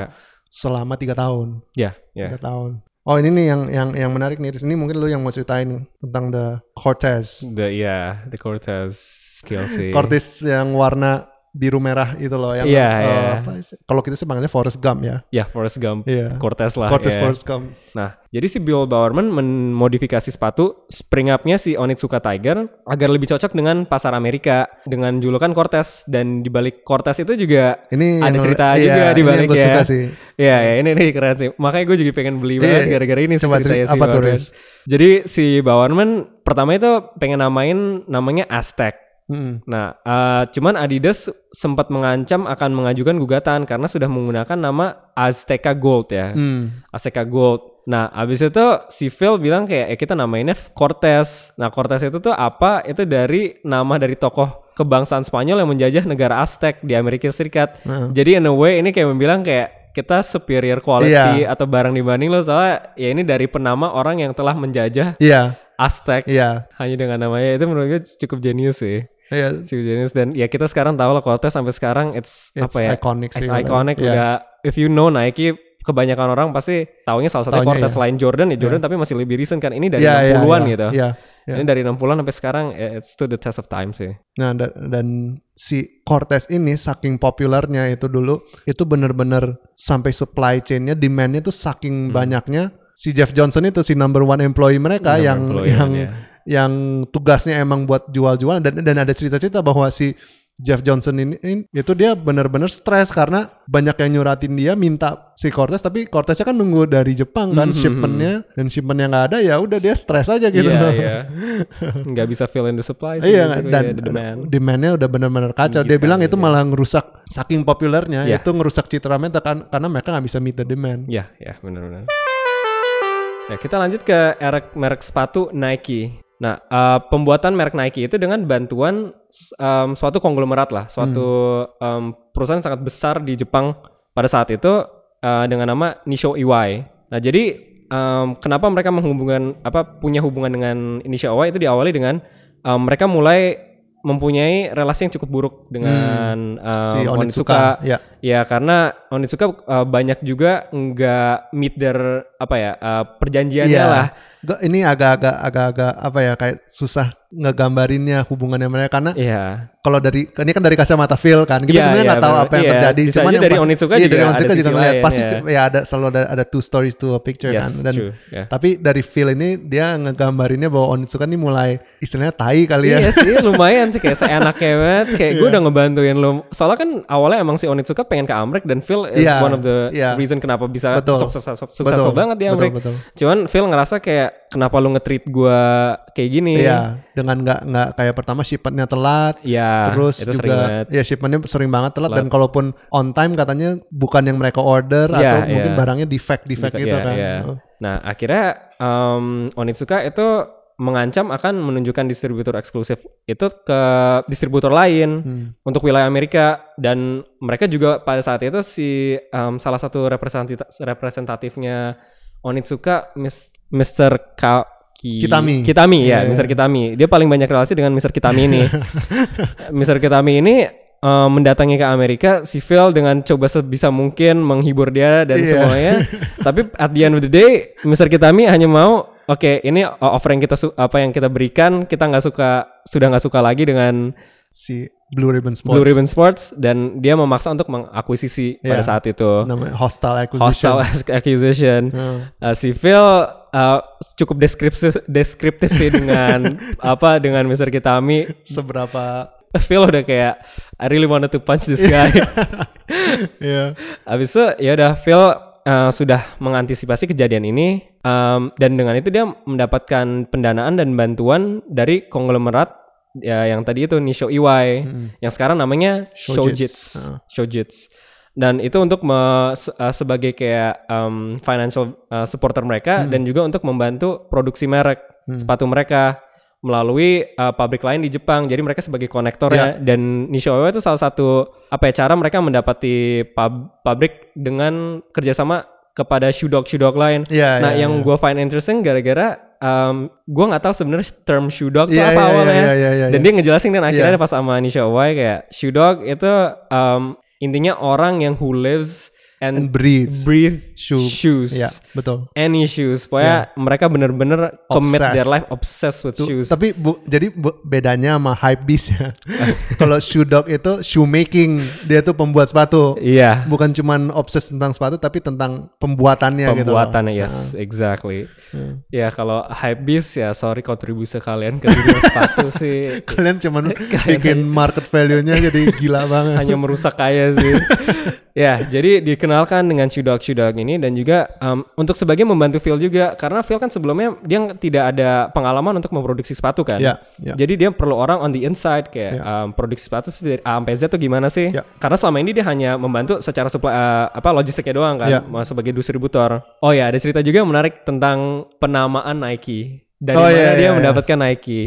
selama tiga tahun Ya, ya. tiga tahun oh ini nih yang yang yang menarik nih ini mungkin lu yang mau ceritain tentang the Cortez The ya, the Cortez skill sih. Cortez yang warna biru merah itu loh yang Iya, eh, iya. apa sih? kalau kita sih panggilnya Forrest Gump ya Ya, Forrest Gump. Iya. Cortez lah. Cortez ya. Forrest Gump Nah, jadi si Bill Bowerman memodifikasi sepatu spring up-nya si Onitsuka Tiger agar lebih cocok dengan pasar Amerika dengan julukan Cortez dan di balik Cortez itu juga ini ada yang- cerita iya, juga di yang balik ya. suka sih Iya, ya, ini nih keren sih. Makanya gue juga pengen beli banget Iya, gara-gara ini sih coba ceritanya cerita- si apa tuh, Bowerman. Jadi si Bowerman pertama itu pengen namain namanya Aztec. Mm-mm. Nah, eh, cuman Adidas sempat mengancam akan mengajukan gugatan karena sudah menggunakan nama Azteca Gold ya. Hmm. Azteca Gold. Nah, abis itu si Phil bilang kayak eh, kita namainnya Cortez. Nah, Cortez itu tuh apa? Itu dari nama dari tokoh kebangsaan Spanyol yang menjajah negara Aztec di Amerika Serikat. Heeh. Jadi in a way ini kayak bilang kayak kita superior quality Iya. atau barang dibanding lo soalnya ya ini dari penama orang yang telah menjajah iya Aztec iya hanya dengan namanya itu menurut gue cukup jenius sih iya cukup jenius dan ya kita sekarang tahu lah Cortez sampai sekarang it's, It's apa ya iconic it's sih, iconic Iya. udah if you know Nike kebanyakan orang pasti taunya salah satunya Taunya, Cortez iya. selain Jordan ya Jordan tapi masih lebih recent kan ini dari Iya, iya, 60-an iya, gitu iya, iya. ini dari 60-an sampai sekarang eh, it's to the test of time sih Nah dan, dan si Cortez ini saking populernya itu dulu itu bener-bener sampai supply chainnya demandnya tuh saking Hmm. banyaknya si Jeff Johnson itu si number one employee mereka Number yang employee, yang ya. Yang tugasnya emang buat jual-jualan dan dan ada cerita-cerita bahwa si Jeff Johnson ini, ini- itu dia bener-bener stres karena banyak yang nyuratin dia minta si Cortez tapi Corteznya kan nunggu dari Jepang kan Mhm. shipmentnya dan shipmentnya nggak ada ya udah dia stres aja gitu Iya, iya. Nggak bisa fill in the supply sih. Iya basically, dan ya, the demand. demandnya udah bener-bener kacau. Tinggi Dia bilang itu iya. malah ngerusak saking populernya Iya. itu ngerusak citra Meta kan karena mereka nggak bisa meet the demand. Ya, ya benar-benar. Ya, kita lanjut ke merek merek sepatu Nike. Nah, eh, pembuatan merek Nike itu dengan bantuan em, suatu konglomerat lah, suatu em, perusahaan yang sangat besar di Jepang pada saat itu eh, dengan nama Nisho Iwai. Nah, jadi em, kenapa mereka menghubungkan apa punya hubungan dengan Nisho Iwai itu diawali dengan em, mereka mulai mempunyai relasi yang cukup buruk dengan Hmm. Si Onitsuka. Onitsuka, ya. Ya karena Onitsuka uh, banyak juga nggak meet their apa ya uh, perjanjiannya Iya. lah. Ini agak-agak agak-agak apa ya kayak susah ngegambarinnya hubungannya mereka karena Iya. kalau dari ini kan dari kacamata Phil kan kita Iya, sebenarnya iya, nggak tahu benar. apa yang Iya, terjadi bisa cuman yang dari pasti- Onitsuka iya, juga dari Onitsuka juga ngeliat pasti ya. ya ada selalu ada, ada two stories to a picture Yes, kan dan true, ya. tapi dari Phil ini dia ngegambarinnya bahwa Onitsuka ini mulai istilahnya tai kali ya Iya sih lumayan sih kayak seenaknya banget kayak gue udah ngebantuin lo soalnya kan awalnya emang si Onitsuka pengen ke Amrik dan Phil is Iya, one of the iya. reason kenapa bisa Betul. sukses Betul, banget di betul, betul. cuman Phil ngerasa kayak kenapa lu nge-treat gue kayak gini Iya, dengan nggak nggak kayak pertama shipmentnya telat, Iya, terus itu sering juga ya shipmentnya sering banget telat, dan kalaupun on time katanya bukan yang mereka order Iya, atau iya. mungkin barangnya defect defect Defect, gitu iya, kan. iya. Nah, akhirnya um, Onitsuka itu mengancam akan menunjukkan distributor eksklusif itu ke distributor lain Hmm. untuk wilayah Amerika dan mereka juga pada saat itu si um, salah satu representatif representatifnya Onitsuka Mis- Mr. Ka Ki- Kitami. Kitami ya, Iya, Mr. Kitami. Dia paling banyak relasi dengan Mr. Kitami ini. Mr. Kitami ini uh, mendatangi ke Amerika, si Phil dengan coba sebisa mungkin menghibur dia dan Iya. semuanya. Tapi at the end of the day, Mr. Kitami hanya mau, oke ini offer yang kita apa yang kita berikan, kita nggak suka sudah nggak suka lagi dengan Si Blue Ribbon Sports Blue Ribbon Sports dan dia memaksa untuk mengakuisisi pada Iya. saat itu. namanya hostile acquisition. Hostile accusation. Hmm. Uh, si Phil uh, cukup deskriptif deskriptif sih dengan apa dengan Mr. Kitami Seberapa Phil udah kayak I really wanted to punch this guy. ya Abis itu ya udah Phil uh, sudah mengantisipasi kejadian ini um, dan dengan itu dia mendapatkan pendanaan dan bantuan dari konglomerat ya yang tadi itu Nisho Iwai yang sekarang namanya Shojits. Shojits. Ah. Shojits. Dan itu untuk me- uh, sebagai kayak um, financial uh, supporter mereka dan juga untuk membantu produksi merek sepatu mereka melalui uh, pabrik lain di Jepang. Jadi mereka sebagai konektor ya. Dan Nishiwa itu salah satu apa ya cara mereka mendapati pab- pabrik dengan kerjasama kepada shoe dog shoe dog lain. Iya, nah, iya, yang gue find interesting gara-gara um, gue nggak tahu sebenarnya term shoe dog itu Iya, apa iya, awalnya. iya, iya, iya, dan iya. dia ngejelasin dan akhirnya Iya. pas sama Nishiwa kayak shoe dog itu um, intinya orang yang who lives and, and breeds breathe Shoe. shoes. ya betul. Any shoes, pokoknya mereka bener-bener commit their life obsessed with Tuh, shoes. tapi bu, jadi bu- bedanya sama hype beast ya. Kalau shoe dog itu shoemaking. Dia tuh pembuat sepatu. Iya, bukan cuman obses tentang sepatu tapi tentang pembuatannya gitu loh. pembuatannya yes, exactly. Ya kalau hype beast ya sorry kontribusi kalian ke dunia sepatu sih. Kalian cuman bikin market value-nya jadi gila banget. Hanya merusak kaya sih. Ya, jadi dikenalkan dengan shoe dog shoe dog ini dan juga um, untuk sebagian membantu Phil juga karena Phil kan sebelumnya dia tidak ada pengalaman untuk memproduksi sepatu kan. Ya, ya. Jadi dia perlu orang on the inside kayak Ya. um, produksi sepatu dari A sampai Z tuh gimana sih? Ya. Karena selama ini dia hanya membantu secara supply uh, apa logistiknya doang kan mau sebagai distributor. Oh ya, ada cerita juga yang menarik tentang penamaan Nike. Dari Oh, mana iya, dia iya, iya. mendapatkan Nike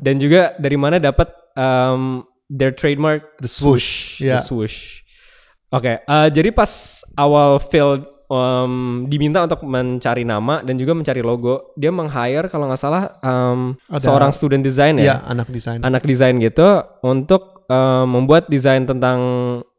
dan juga dari mana dapat um, their trademark The swoosh, The ya. swoosh. Oke, eh, jadi pas awal Phil um, diminta untuk mencari nama dan juga mencari logo, dia meng-hire kalau nggak salah um, Ada- seorang student design Iya, ya, anak desain anak desain gitu untuk um, membuat desain tentang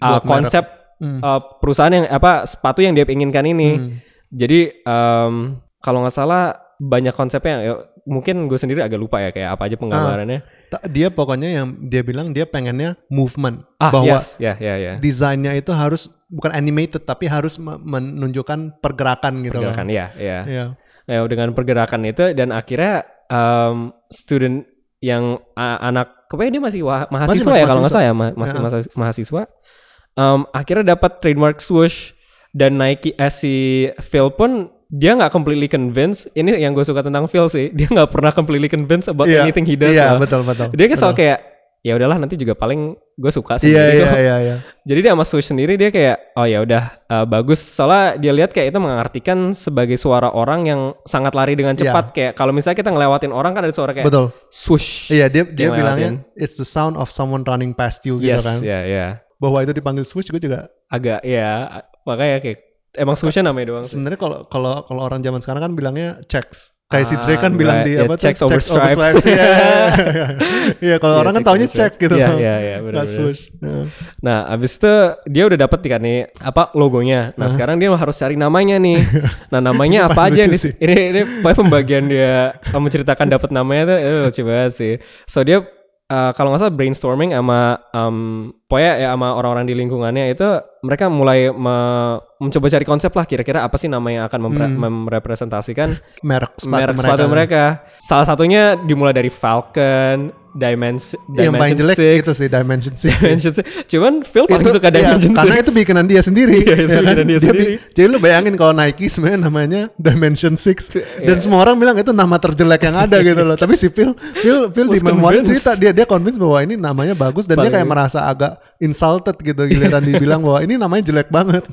uh, Buat konsep Hmm. uh, perusahaan yang apa sepatu yang dia inginkan ini. Hmm. Jadi um, kalau nggak salah banyak konsepnya. Mungkin gue sendiri agak lupa ya kayak apa aja penggambarannya. Ta- dia pokoknya yang dia bilang dia pengennya movement Ah, bahwa yes, ya, ya, ya. desainnya itu harus bukan animated tapi harus me- menunjukkan pergerakan gitu Pergerakan, loh. ya, ya. Iya. Ya, dengan pergerakan itu dan akhirnya um, student yang anak kayaknya dia masih wa- mahasiswa masih ya kalau nggak mahasiswa. salah ya ma- masih Ya. masa- mahasiswa um, akhirnya dapat trademark swoosh dan Nike eh, si Phil pun dia nggak completely convinced ini yang gue suka tentang Phil sih dia nggak pernah completely convinced about Iya, anything he does Iya, loh. betul betul. dia selalu Betul. kayak ya udahlah nanti juga paling gue suka Iya sendiri iya kok." iya iya. Jadi dia sama Switch sendiri dia kayak oh ya udah uh, bagus soalnya dia lihat kayak itu mengartikan sebagai suara orang yang sangat lari dengan cepat kayak kalau misalnya kita ngelewatin orang kan ada suara kayak Iya. Betul. swoosh. Iya dia dia bilangnya it's the sound of someone running past you gitu Yes, kan. ya ya. Bahwa itu dipanggil switch gue juga Agak ya makanya kayak emang swooshnya namanya doang sebenarnya kalau kalau kalau orang zaman sekarang kan bilangnya checks. Kayak si Dre Ah, kan bilang right. di Yeah, apa tuh checks over stripes. Iya. Iya, kalau Iya, orang kan checks taunya check stripes. gitu. Iya iya iya benar. Nah, abis itu dia udah dapet kan nih apa logonya. Nah, sekarang dia harus cari namanya nih. Nah, namanya apa aja nih? Ini ini pembagian dia menceritakan dapat namanya tuh lucu banget sih. So dia uh, kalau nggak salah brainstorming sama um, pokoknya ya sama orang-orang di lingkungannya itu mereka mulai me- mencoba cari konsep lah kira-kira apa sih nama yang akan mempre- merepresentasikan Merek sepatu merek mereka. sepatu mereka. Salah satunya dimulai dari Falcon, Dimension, Yang paling jelek Six, itu sih Dimension 6. Dimension Six. Cuman Phil paling Itu- suka iya, Dimension karena Six. itu bikinan dia sendiri. Iya, itu ya kan? bikinan dia bi- sendiri. jadi lu bayangin kalau Nike sebenarnya namanya Dimension 6 dan iya. semua orang bilang itu nama terjelek yang ada gitu loh. Tapi si Phil Phil Phil di convinced. cerita dia dia convince bahwa ini namanya bagus dan dia Paling- kayak merasa agak insulted gitu giliran dibilang bahwa ini namanya jelek banget.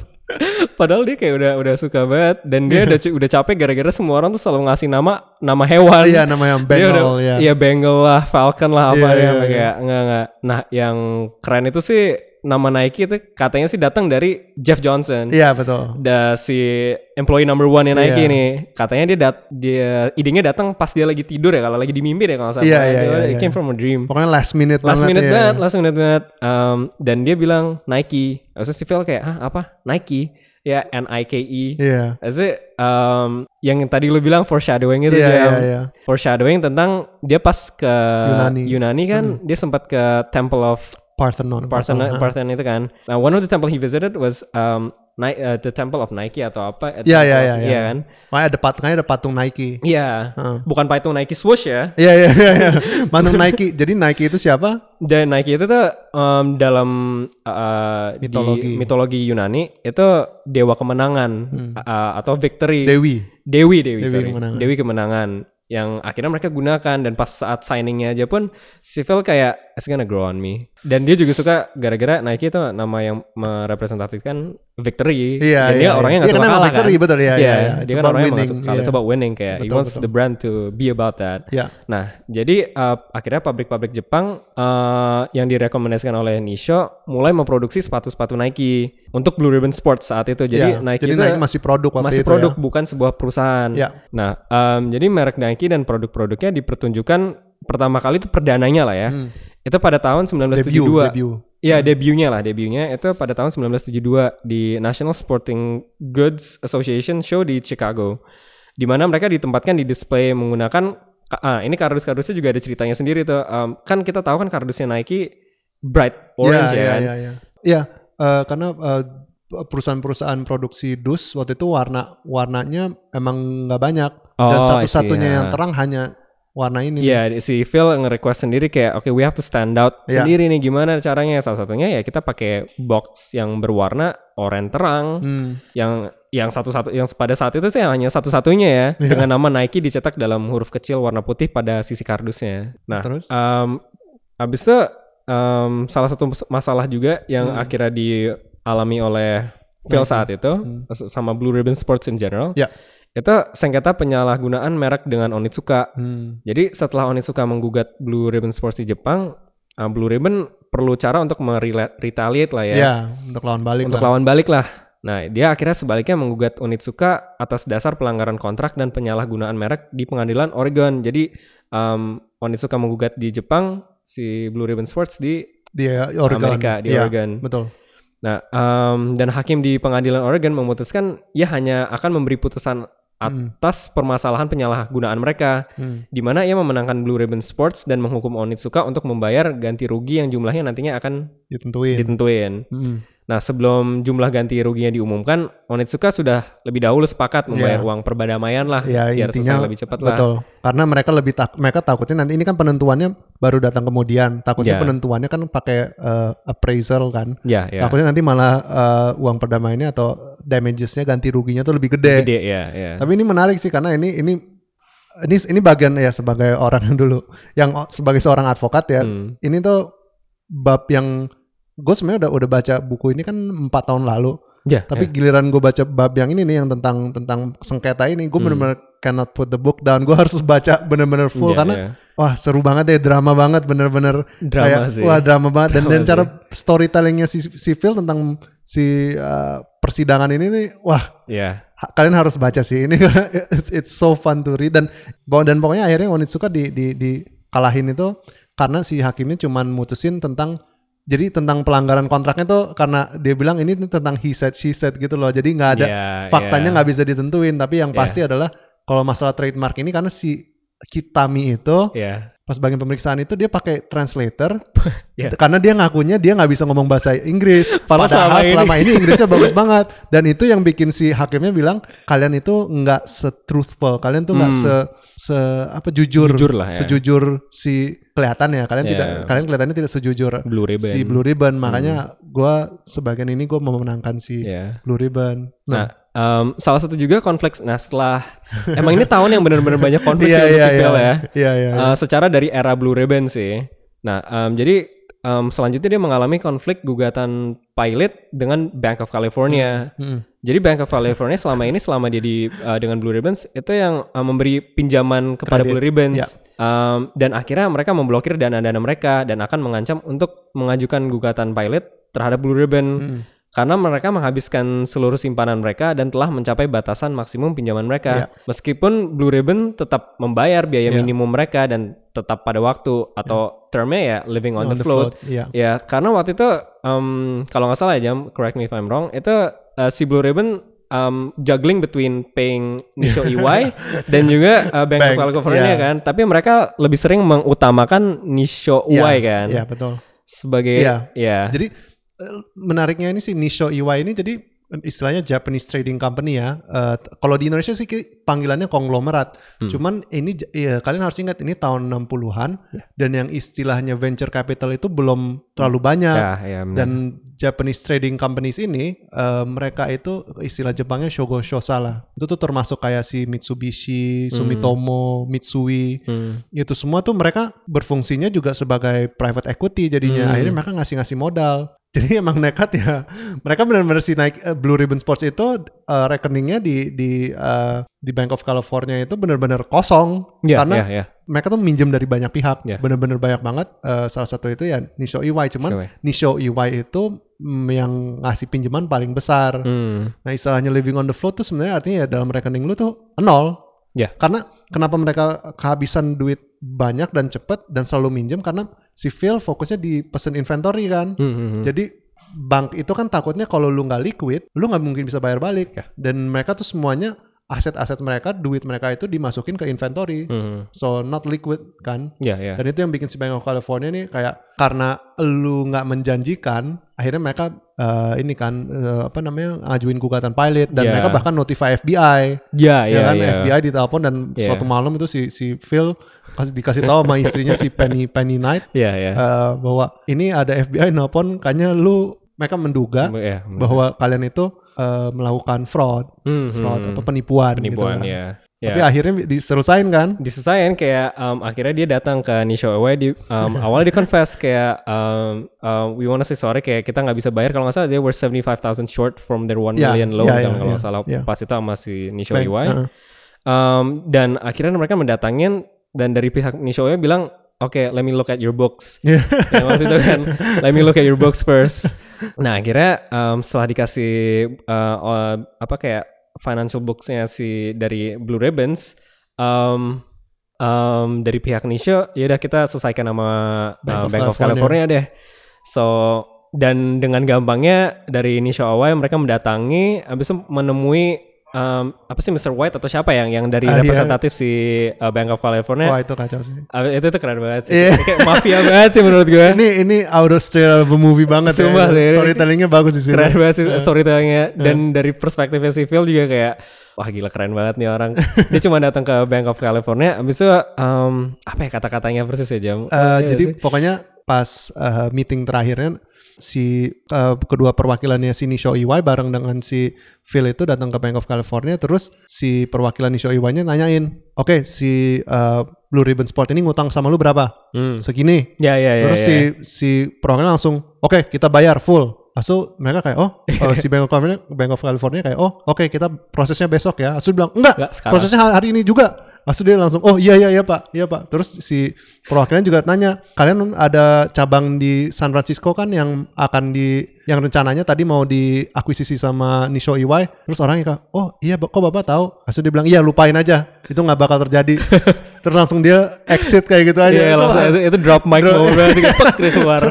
Padahal dia kayak udah udah suka banget dan Iya. dia udah cu- udah capek gara-gara semua orang tuh selalu ngasih nama nama hewan. Iya namanya Dia Bengal udah, ya. Iya Bengal lah, Falcon lah apa Iya, ya iya, kayak enggak enggak. Nah, yang keren itu sih nama Nike itu katanya sih datang dari Jeff Johnson. Iya betul. Da si employee number one yang Nike Iya. nih katanya dia dat dia idenya datang pas dia lagi tidur ya kalau lagi di mimpi deh kalau salah. Iya, iya, iya, It iya. came from a dream. Pokoknya last minute Last banget. minute ya. banget, last minute banget. Um, dan dia bilang Nike. Terus si Phil kayak, ah apa? Nike. Ya, N-I-K-E. Iya. Terus um, yang tadi lu bilang foreshadowing itu Iya Jam. iya iya. Foreshadowing tentang dia pas ke Yunani. Hmm. Yunani, kan dia sempat ke Temple of Parthenon. Parthenon, Parthenon. Parthenon itu kan. Nah, one of the temple he visited was um, Ni- uh, the temple of Nike atau apa? Iya, iya, iya, iya. Kan? Makanya ada patungnya ada patung Nike. Iya. Heeh. Bukan patung Nike swoosh ya. Iya iya iya. iya. Patung Nike. Jadi Nike itu siapa? Dan Nike itu tuh um, dalam uh, di Mitologi. mitologi Yunani itu dewa kemenangan uh, atau victory. Hmm. Dewi. Dewi, Dewi, Dewi sorry. kemenangan. Dewi kemenangan yang akhirnya mereka gunakan dan pas saat signingnya aja pun si Phil kayak it's gonna grow on me dan dia juga suka gara-gara Nike itu nama yang merepresentasikan victory Iya, dan dia iya, orangnya nggak Iya, suka kalah victory, kan betul, iya, iya, iya. It's dia kan orangnya nggak suka kalah it's about winning kayak he Betul, wants betul. the brand to be about that Ya. Nah, jadi uh, akhirnya pabrik-pabrik Jepang uh, yang direkomendasikan oleh Nisho mulai memproduksi sepatu-sepatu Nike untuk Blue Ribbon Sports saat itu. Jadi Iya. Nike Jadi itu Nike masih produk waktu masih itu produk ya. bukan sebuah perusahaan. Ya. Nah, um, jadi merek Nike dan produk-produknya dipertunjukkan pertama kali itu perdananya lah ya. Itu pada tahun Hmm. Debut, 1972. debut. Iya, debutnya lah, debutnya itu pada tahun 1972 di National Sporting Goods Association show di Chicago. Di mana mereka ditempatkan di display menggunakan ka- ah ini kardus-kardusnya juga ada ceritanya sendiri tuh. Um, kan kita tahu kan kardusnya Nike bright orange Iya, ya, iya, kan. iya, iya. Iya, karena eh, perusahaan-perusahaan produksi dus waktu itu warna warnanya emang nggak banyak Oh, see, satu-satunya ya. yang terang hanya warna ini. Iya, si Phil nge-request sendiri kayak oke we have to stand out Iya. sendiri nih gimana caranya. Salah satunya ya kita pakai box yang berwarna oranye terang Hmm. yang yang satu-satu yang pada saat itu sih hanya satu-satunya ya Iya. dengan nama Nike dicetak dalam huruf kecil warna putih pada sisi kardusnya. Nah, Terus? um, habis itu um, salah satu masalah juga yang Hmm. akhirnya dialami oleh Phil saat itu Hmm. sama Blue Ribbon Sports in general. Ya. Itu sengketa penyalahgunaan merek dengan Onitsuka. Hmm. Jadi setelah Onitsuka menggugat Blue Ribbon Sports di Jepang, uh, Blue Ribbon perlu cara untuk meretaliate lah ya, Ya, untuk lawan balik untuk lah. lawan balik lah. Nah, dia akhirnya sebaliknya menggugat Onitsuka atas dasar pelanggaran kontrak dan penyalahgunaan merek di pengadilan Oregon. Jadi um, Onitsuka menggugat di Jepang, si Blue Ribbon Sports di di Oregon. Amerika, di Iya, Oregon. Betul. Nah, um, dan hakim di pengadilan Oregon memutuskan ia hanya akan memberi putusan atas permasalahan penyalahgunaan mereka, Hmm. di mana ia memenangkan Blue Ribbon Sports dan menghukum Onitsuka untuk membayar ganti rugi yang jumlahnya nantinya akan Ditentuin. ditentuin. Hmm. Nah, sebelum jumlah ganti ruginya diumumkan, Onitsuka sudah lebih dahulu sepakat membayar Iya. uang perdamaian lah Ya biar intinya selesai lebih cepat lah. betul. Karena mereka lebih tak mereka takutnya nanti ini kan penentuannya baru datang kemudian. Takutnya Ya. penentuannya kan pakai eh, appraisal kan. Ya, ya. Takutnya nanti malah eh, uang perdamaiannya atau damagesnya ganti ruginya tuh lebih gede. Gede ya, ya. Tapi ini menarik sih karena ini ini ini ini bagian ya sebagai orang yang dulu yang sebagai seorang advokat ya. Hmm. Ini tuh bab yang gue sebenarnya udah udah baca buku ini kan empat tahun lalu. Ya, Tapi ya. giliran gue baca bab yang ini nih yang tentang tentang sengketa ini, gue Hmm. bener-bener cannot put the book down. Gue harus baca bener-bener full Ya, karena ya. wah seru banget deh, drama banget, bener-bener Drama kayak sih. wah drama banget dan Drama dan sih. cara storytellingnya si, si Phil tentang si uh, persidangan ini nih, wah Ya. ha- kalian harus baca sih ini it's, it's so fun to read dan dan pokoknya akhirnya Onitsuka di di dikalahin itu karena si hakimnya cuman mutusin tentang jadi tentang pelanggaran kontraknya tuh karena dia bilang ini tentang he said she said gitu loh jadi nggak ada Ya, faktanya ya. nggak bisa ditentuin tapi yang Iya. pasti adalah kalau masalah trademark ini karena si Kitami itu Ya. Pas bagian pemeriksaan itu dia pakai translator Iya. karena dia ngakunya dia nggak bisa ngomong bahasa Inggris Padahal padahal selama selama, ini- ini Inggrisnya bagus banget dan itu yang bikin si hakimnya bilang kalian itu nggak se-truthful kalian tuh nggak Hmm. se se apa jujur Jujur lah ya. sejujur si kelihatannya kalian Iya. tidak kalian kelihatannya tidak sejujur Blue Ribbon. si Blue Ribbon makanya gua sebagian ini gua mau memenangkan si Ya. Blue Ribbon Nah, em, salah satu juga konflik. Nah, setelah emang ini tahun yang benar-benar banyak konflik iya iya si Phil iya ya. iya iya Eh, secara dari era Blue Ribbon sih. Nah, em, jadi em, selanjutnya dia mengalami konflik gugatan pilot dengan Bank of California. Mm-mm. Jadi Bank of California selama ini selama dia di eh, dengan Blue Ribbons itu yang eh, memberi pinjaman kepada Kredit, Blue Ribbons. ya. Em, dan akhirnya mereka memblokir dana-dana mereka dan akan mengancam untuk mengajukan gugatan pilot terhadap Blue Ribbon. Mm-mm. Karena mereka menghabiskan seluruh simpanan mereka dan telah mencapai batasan maksimum pinjaman mereka. Meskipun Blue Ribbon tetap membayar biaya Iya. minimum mereka dan tetap pada waktu atau termnya ya living on, the, float. iya Ya, karena waktu itu em, kalau nggak salah ya Jam, correct me if I'm wrong, itu eh, si Blue Ribbon em, juggling between paying Nisho EY dan juga eh, Bank, of Bank, California iya. kan. Tapi mereka lebih sering mengutamakan Nisho Iya, EY kan iya betul sebagai ya. Jadi eh, menariknya ini sih Nisho EY ini jadi istilahnya Japanese trading company ya. Eh, kalau di Indonesia sih panggilannya konglomerat. Hmm. Cuman ini iya, kalian harus ingat ini tahun 60-an Ya. dan yang istilahnya venture capital itu belum terlalu banyak. ya, ya benar. Dan Japanese trading companies ini eh, mereka itu istilah Jepangnya shogo shosa lah. Itu tuh termasuk kayak si Mitsubishi, Sumitomo, Mitsui Hmm. itu semua tuh mereka berfungsinya juga sebagai private equity jadinya Hmm. akhirnya mereka ngasih-ngasih modal jadi emang nekat ya mereka benar-benar si naik eh, Blue Ribbon Sports itu eh, rekeningnya di di eh, di Bank of California itu benar-benar kosong Ya, karena ya, ya. mereka tuh minjem dari banyak pihak Ya. benar-benar banyak banget Eh, salah satu itu ya Nisho EY cuman EY. Nisho EY itu mm, yang ngasih pinjaman paling besar Hmm. Nah istilahnya living on the float tuh sebenarnya artinya ya dalam rekening lu tuh nol. Ya. Karena kenapa mereka kehabisan duit banyak dan cepet dan selalu minjem karena si Phil fokusnya di pesen inventory kan. Hmm, hmm. Jadi bank itu kan takutnya kalau lu nggak liquid, lu nggak mungkin bisa bayar balik. Ya. Dan mereka tuh semuanya aset-aset mereka, duit mereka itu dimasukin ke inventory. Hmm. So not liquid kan. Ya, ya. Dan itu yang bikin si Bank of California nih kayak karena lu nggak menjanjikan, akhirnya mereka eh, ini kan eh, apa namanya ngajuin gugatan pilot dan Ya. mereka bahkan notify FBI, Ya, ya, ya, kan ya. FBI ditelepon dan Ya. suatu malam itu si si Phil kasih dikasih tahu sama istrinya si Penny Penny Knight Ya, ya. eh, bahwa ini ada FBI nelpon, kayaknya lu mereka menduga Ya, benar. bahwa kalian itu eh, melakukan fraud, Hmm, fraud hmm. apa penipuan, penipuan gitu kan. ya. Ya. Tapi akhirnya diselesain kan? diselesain kayak um, akhirnya dia datang ke Nisho Away di um, awalnya di confess kayak um, um, we wanna say sorry kayak kita nggak bisa bayar kalau nggak salah they were 75,000 short from their 1 Ya, million loan kan ya, kalau ya, nggak salah ya. pas itu sama si Nisho Bank, EY uh-uh. Um, dan akhirnya mereka mendatangin dan dari pihak Nisho Away bilang oke let me look at your books Yeah. Ya, waktu itu kan let me look at your books first nah akhirnya um, setelah dikasih uh, uh, apa kayak financial booksnya si dari Blue Ribbons um, um, dari pihak Nisho ya udah kita selesaikan sama Bank uh, of Bank of California. California deh so dan dengan gampangnya dari Nisho Away mereka mendatangi habis itu menemui um, apa sih Mr. White atau siapa yang yang dari Ah, iya. representatif si uh, Bank of California Wah itu kacau sih. Uh, itu tuh keren banget sih. Iya. Kayak mafia banget sih menurut gue. Ini ini out of a movie banget Sumpah ya. sih. Storytellingnya bagus di sini. Keren banget sih storytellingnya Iya. dan dari perspektifnya si Phil juga kayak wah gila keren banget nih orang. Dia cuma datang ke Bank of California, abis itu um, apa ya kata-katanya persis ya jam. Eh, jadi pokoknya pas eh, meeting terakhirnya si eh, kedua perwakilannya si Nisho Iwai bareng dengan si Phil itu datang ke Bank of California terus si perwakilan Nisho Iwai-nya nanyain, "Oke, si eh, Blue Ribbon Sport ini ngutang sama lu berapa?" Hmm. Segini. Ya ya ya. Terus ya. si si perwakilan langsung, "Oke, kita bayar full." Asu mereka kayak oh eh, si Bank of California Bank of California kayak oh oke kita prosesnya besok ya. Asu bilang enggak, Enggak, sekarang." prosesnya hari ini juga. Asu dia langsung oh iya iya iya pak iya pak. Terus si perwakilan juga nanya kalian ada cabang di San Francisco kan yang akan di yang rencananya tadi mau diakuisisi sama Nisho Iwai. Terus orangnya kayak oh iya kok bapak tahu? Asu dia bilang iya lupain aja itu nggak bakal terjadi. Terus langsung dia exit kayak gitu aja. Iya, Itu langsung itu, itu drop mic Drop- moment pek dia keluar.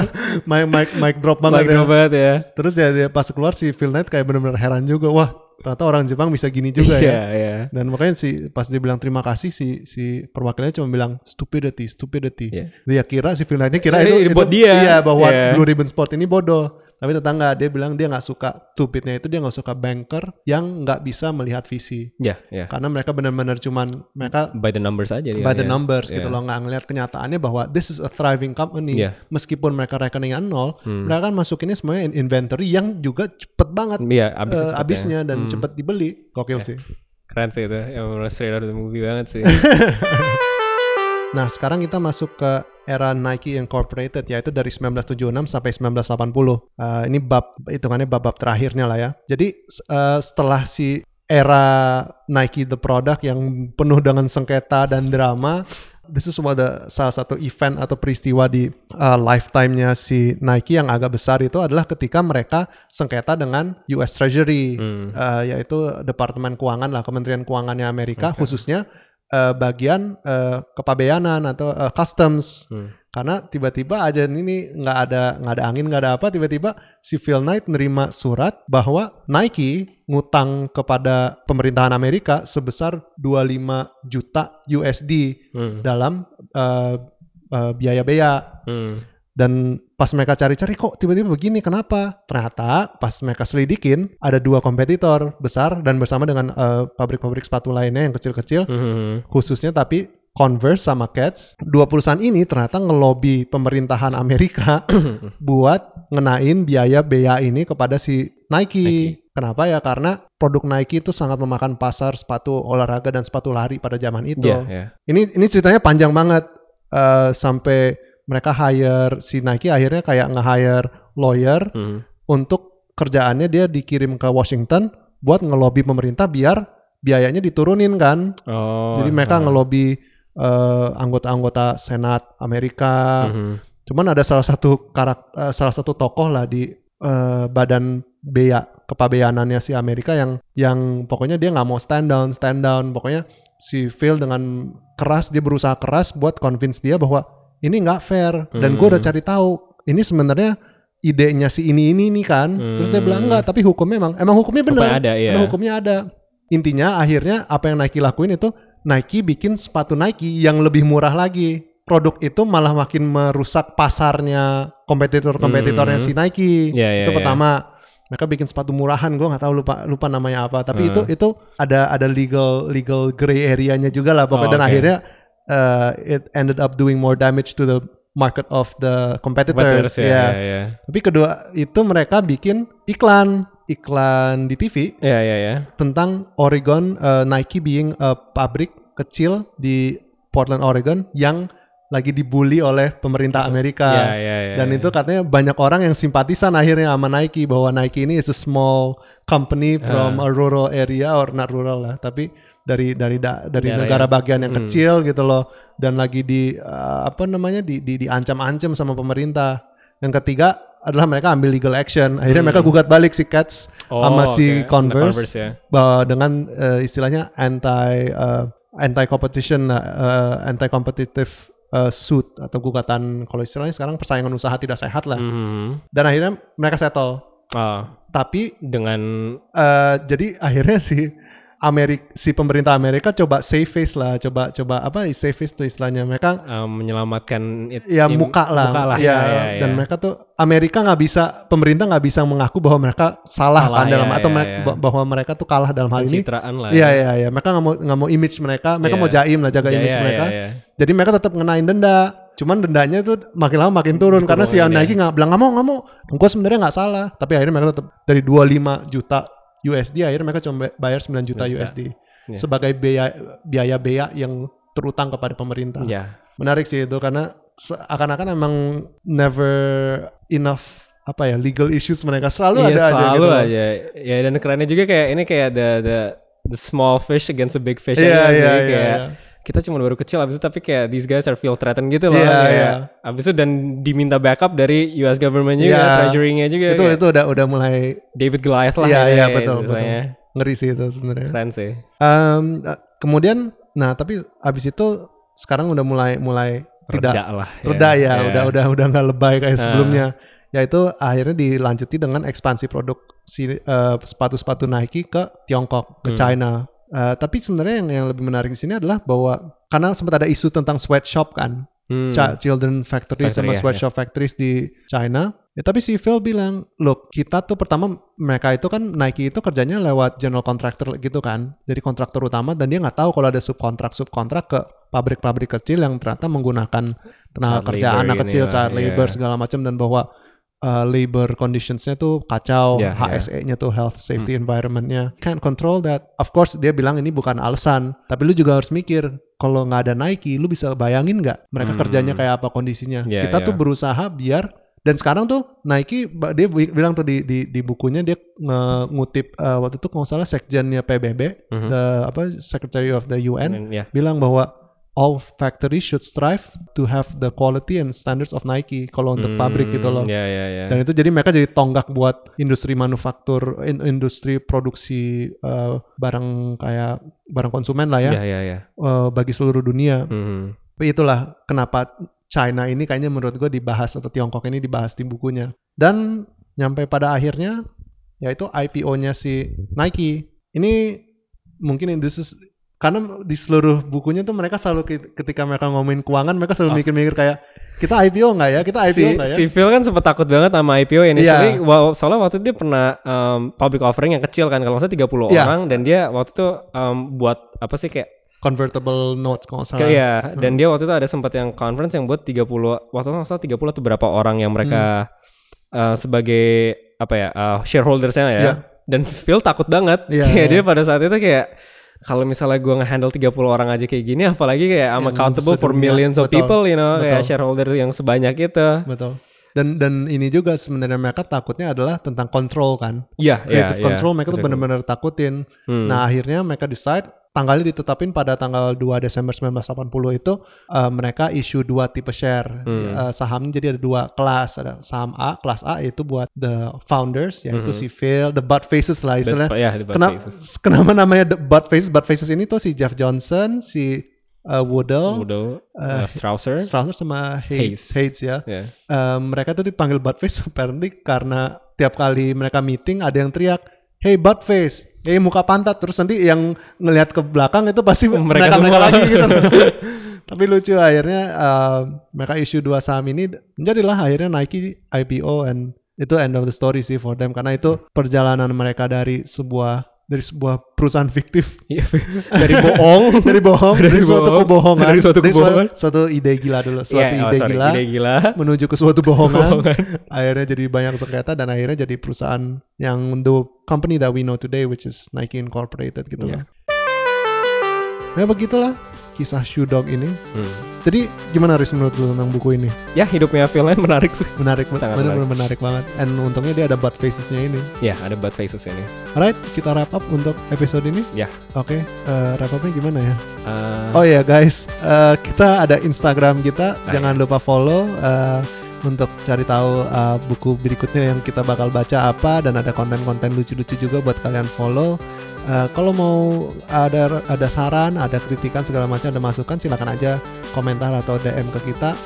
mic mic mic drop banget mic ya. drop banget ya. Terus ya dia pas keluar si Phil Knight kayak bener-bener heran juga. Wah ternyata orang Jepang bisa gini juga Iya, ya. iya. Dan makanya si pas dia bilang terima kasih si si perwakilannya cuma bilang stupidity, stupidity. Iya. Dia kira si Knight-nya kira Eh, itu, buat itu dia. iya bahwa Iya. Blue Ribbon Sport ini bodoh. Tapi tetangga dia bilang dia nggak suka stupidnya itu dia nggak suka banker yang nggak bisa melihat visi. Ya, ya. Karena mereka benar-benar cuman mereka By the numbers aja by the ya. numbers Iya. gitu loh nggak ngelihat kenyataannya bahwa this is a thriving company Iya. meskipun mereka rekeningnya nol Hmm. mereka kan masukinnya semuanya in inventory yang juga cepet banget Iya, abis ya. abisnya dan Hmm. Cepet dibeli. Gokil sih. Keren sih itu. Yang bener straight out of the movie banget sih. nah sekarang kita masuk ke era Nike Incorporated yaitu dari 1976 sampai 1980 Eh, ini bab hitungannya bab-bab terakhirnya lah ya. Jadi eh, setelah si era Nike the product yang penuh dengan sengketa dan drama this is one the- salah satu event atau peristiwa di uh, lifetime-nya si Nike yang agak besar itu adalah ketika mereka sengketa dengan US Treasury Hmm. uh, yaitu Departemen Keuangan lah Kementerian Keuangannya Amerika khususnya uh, bagian uh, kepabeanan atau uh, customs Hmm. karena tiba-tiba aja ini nggak ada nggak ada angin nggak ada apa tiba-tiba si Phil Knight nerima surat bahwa Nike ngutang kepada pemerintahan Amerika sebesar 25 juta USD Hmm. dalam uh, uh, biaya bea Hmm. Dan pas mereka cari-cari kok tiba-tiba begini kenapa ternyata pas mereka selidikin ada dua kompetitor besar dan bersama dengan uh, pabrik-pabrik sepatu lainnya yang kecil-kecil Hmm. khususnya tapi Converse sama Keds dua perusahaan ini ternyata ngelobi pemerintahan Amerika buat ngenain biaya bea ini kepada si Nike. Nike. Kenapa ya? Karena produk Nike itu sangat memakan pasar sepatu olahraga dan sepatu lari pada zaman itu. Iya, iya. Ini ini ceritanya panjang banget eh, sampai mereka hire si Nike akhirnya kayak nge-hire lawyer Hmm. untuk kerjaannya dia dikirim ke Washington buat ngelobi pemerintah biar biayanya diturunin kan. Oh. Jadi mereka ah. ngelobi eh, anggota-anggota Senat Amerika. Mhm. Cuman ada salah satu karak eh, salah satu tokoh lah di eh, badan bea kepabeanannya si Amerika yang yang pokoknya dia nggak mau stand down stand down pokoknya si Phil dengan keras dia berusaha keras buat convince dia bahwa ini nggak fair dan gue udah Hmm. cari tahu ini sebenarnya idenya si ini ini nih kan terus dia bilang Hmm. enggak tapi hukumnya emang emang hukumnya benar Hukumnya ada, iya. Emang hukumnya ada intinya akhirnya apa yang Nike lakuin itu Nike bikin sepatu Nike yang lebih murah lagi produk itu malah makin merusak pasarnya kompetitor-kompetitornya Hmm. si Nike Iya, iya, itu iya. pertama mereka bikin sepatu murahan gue nggak tahu lupa lupa namanya apa tapi Hmm. itu itu ada ada legal legal gray area-nya juga lah pokoknya Oh, dan oke. akhirnya uh, it ended up doing more damage to the market of the competitors, Competitors, ya, ya. ya, ya. Tapi kedua itu mereka bikin iklan iklan di TV Ya, ya, ya. tentang Oregon uh, Nike being a pabrik kecil di Portland Oregon yang lagi dibully oleh pemerintah Amerika. Ya, ya, ya, Dan ya. itu katanya banyak orang yang simpatisan akhirnya sama Nike bahwa Nike ini is a small company from Ah. a rural area or not rural lah, tapi dari dari da- dari Daerah negara yang- bagian yang Hmm. kecil gitu loh dan lagi di uh, apa namanya di di diancam-ancam sama pemerintah. Yang ketiga adalah mereka ambil legal action. Akhirnya mereka gugat balik si Cats Hmm. Oh, sama si oke. Converse, Converse, ya. bahwa dengan eh, istilahnya anti eh, anti competition anti competitive suit atau gugatan kalau istilahnya sekarang persaingan usaha tidak sehat lah Mhm. dan akhirnya mereka settle Ah, tapi dengan eh, jadi akhirnya si Amerika si pemerintah Amerika coba save face lah, coba coba apa save face tuh istilahnya mereka Um, menyelamatkan it- ya im- muka lah, muka lah ya, ya, ya, dan ya. mereka tuh Amerika nggak bisa pemerintah nggak bisa mengaku bahwa mereka salah, Salah, kan dalam ya, atau ya, mereka, ya. bah- bahwa mereka tuh kalah dalam hal ini. lah Iya iya iya, mereka nggak mau nggak mau image mereka, mereka Iya. mau jaim lah jaga Ya, image ya, mereka. ya, ya. Jadi mereka tetap ngenain denda. Cuman dendanya tuh makin lama makin turun karena si Dikurangin, Nike nggak bilang nggak mau nggak mau. Gue sebenarnya nggak salah, tapi akhirnya mereka tetap dari 25 juta USD akhirnya mereka cuma bayar 9 juta USD Iya. sebagai biaya biaya bea yang terutang kepada pemerintah. Ya. Menarik sih itu karena seakan-akan emang never enough apa ya legal issues mereka selalu Iya, ada aja selalu gitu. loh. aja. Ya dan kerennya juga kayak ini kayak the the the small fish against the big fish Iya, aja iya, iya. Kita cuma baru kecil abis itu tapi kayak these guys are feel threatened gitu loh. Iya, kayak, iya. Abis itu dan diminta backup dari US government juga, Iya. treasury-nya juga. Itu kayak itu udah udah mulai David Goliath lah. Iya ya, iya kayak betul betul. istilahnya. Ngeri sih itu sebenarnya. Keren sih. Eh, kemudian nah tapi abis itu sekarang udah mulai mulai tidak Reda lah. reda ya, Iya. udah udah udah nggak lebay kayak sebelumnya. Yaitu akhirnya dilanjuti dengan ekspansi produk si eh, sepatu-sepatu Nike ke Tiongkok, ke China. Eh, tapi sebenarnya yang yang lebih menarik di sini adalah bahwa karena sempat ada isu tentang sweatshop kan, Hmm. Children factory, Factory, sama ya, sweatshop factories di China. Ya, tapi si Phil bilang, look kita tuh pertama mereka itu kan Nike itu kerjanya lewat general contractor gitu kan, jadi kontraktor utama dan dia nggak tahu kalau ada subkontrak subkontrak ke pabrik-pabrik kecil yang ternyata menggunakan tenaga Child kerja anak kecil, lah, child iya. labor segala macam dan bahwa uh, labor conditionsnya tuh kacau, ya. HSE-nya tuh health safety Hmm. environment-nya can't control that. Of course dia bilang ini bukan alasan, tapi lu juga harus mikir kalau nggak ada Nike, lu bisa bayangin nggak mereka Hmm. kerjanya kayak apa kondisinya. Ya, Kita ya. tuh berusaha biar dan sekarang tuh Nike dia bi- bilang tuh di di, di bukunya dia ngutip uh, waktu itu nggak salah sekjennya PBB, Mhm. the apa Secretary of the UN ya. bilang bahwa all factories should strive to have the quality and standards of Nike kalau untuk pabrik gitu loh. Ya ya ya. Dan itu jadi mereka jadi tonggak buat industri manufaktur, in- industri produksi uh, barang kayak barang konsumen lah ya, Ya ya ya. uh, bagi seluruh dunia. Tapi itulah kenapa China ini kayaknya menurut gue dibahas atau Tiongkok ini dibahas di bukunya. Dan nyampe pada akhirnya yaitu IPO-nya si Nike. Ini mungkin this is karena di seluruh bukunya tuh mereka selalu ketika mereka ngomongin keuangan mereka selalu mikir-mikir kayak kita IPO nggak ya? Kita IPO si, nggak ya? si Phil kan sempet takut banget sama IPO initially. Iya. Wow, soalnya waktu itu dia pernah um, public offering yang kecil kan, kalau nggak salah 30 Iya. orang dan dia waktu itu um, buat apa sih kayak Convertible notes kalau salah. kayak ya dan dia waktu itu ada sempat yang conference yang buat 30 waktu itu salah 30 atau berapa orang yang mereka uh, sebagai apa ya uh, shareholdersnya ya. Iya. Dan Phil takut banget. Iya, kayak iya. dia pada saat itu kayak kalau misalnya gue nge-handle 30 orang aja kayak gini apalagi kayak I'm Yang accountable for millions of Betul. people you know kayak Betul. shareholder yang sebanyak itu. Betul. Dan dan ini juga sebenarnya mereka takutnya adalah tentang control kan. Iya, iya, Creative iya. control mereka tuh benar-benar takutin. Hmm. Nah, akhirnya mereka decide tanggalnya ditetapin pada tanggal 2 Desember 1980 itu eh, mereka issue dua tipe share. Hmm. Eh, sahamnya jadi ada dua kelas, ada saham A, kelas A itu buat the founders yaitu si Phil, the butt faces lah istilahnya. Hmm. But- ya, Kenapa kenapa namanya the butt faces? Butt faces ini tuh si Jeff Johnson, si eh, Woodall, Udo, Eh, uh, Strausser. Strauss sama Hayes, Hayes. Hayes ya. Ya. Eh, mereka tuh dipanggil buttface apparently karena tiap kali mereka meeting ada yang teriak, "Hey buttface, hey muka pantat." Terus nanti yang ngelihat ke belakang itu pasti Mereka mereka mereka semua. lagi gitu. Tapi lucu akhirnya eh, mereka issue dua saham ini menjadilah akhirnya Nike IPO and itu end of the story sih for them karena itu perjalanan mereka dari sebuah dari sebuah perusahaan fiktif Iya, dari bohong. dari bohong dari, Dari suatu bohong. kebohongan Dari suatu suatu, kebohongan. suatu ide gila dulu suatu Iya, oh, ide sorry, gila ide gila. menuju ke suatu bohongan, akhirnya jadi banyak sengketa dan akhirnya jadi perusahaan yang the company that we know today which is Nike Incorporated gitu Iya. lah. Ya begitulah kisah Shoe Dog ini. Hmm. Jadi gimana Riz menurut lu tentang buku ini? Ya, hidupnya Knight menarik sih. Menarik, Sangat benar-benar menarik banget. And untungnya dia ada butt facesnya ini. Ya, ada butt faces ini. Alright, kita wrap up untuk episode ini. Ya. Oke, eh, wrap upnya gimana ya? Uh, Oh ya guys, eh, kita ada Instagram kita, Ah, jangan lupa follow eh, untuk cari tahu eh, buku berikutnya yang kita bakal baca apa dan ada konten-konten lucu-lucu juga buat kalian follow. Eh, kalau mau ada ada saran, ada kritikan segala macam, ada masukan silakan aja komentar atau DM ke kita.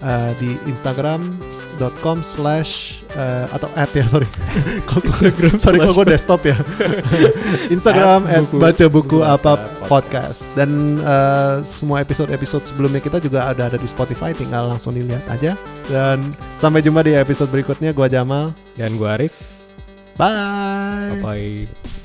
uh, di instagram.com slash uh, atau at ya sorry. Kok sorry kok gue desktop ya? Instagram at, At buku- baca buku buku apa apa podcast. dan uh, semua episode-episode sebelumnya kita juga ada ada di Spotify tinggal langsung dilihat aja. Dan sampai jumpa di episode berikutnya. Gua Jamal. Dan gue Aris. bye. Bye-bye.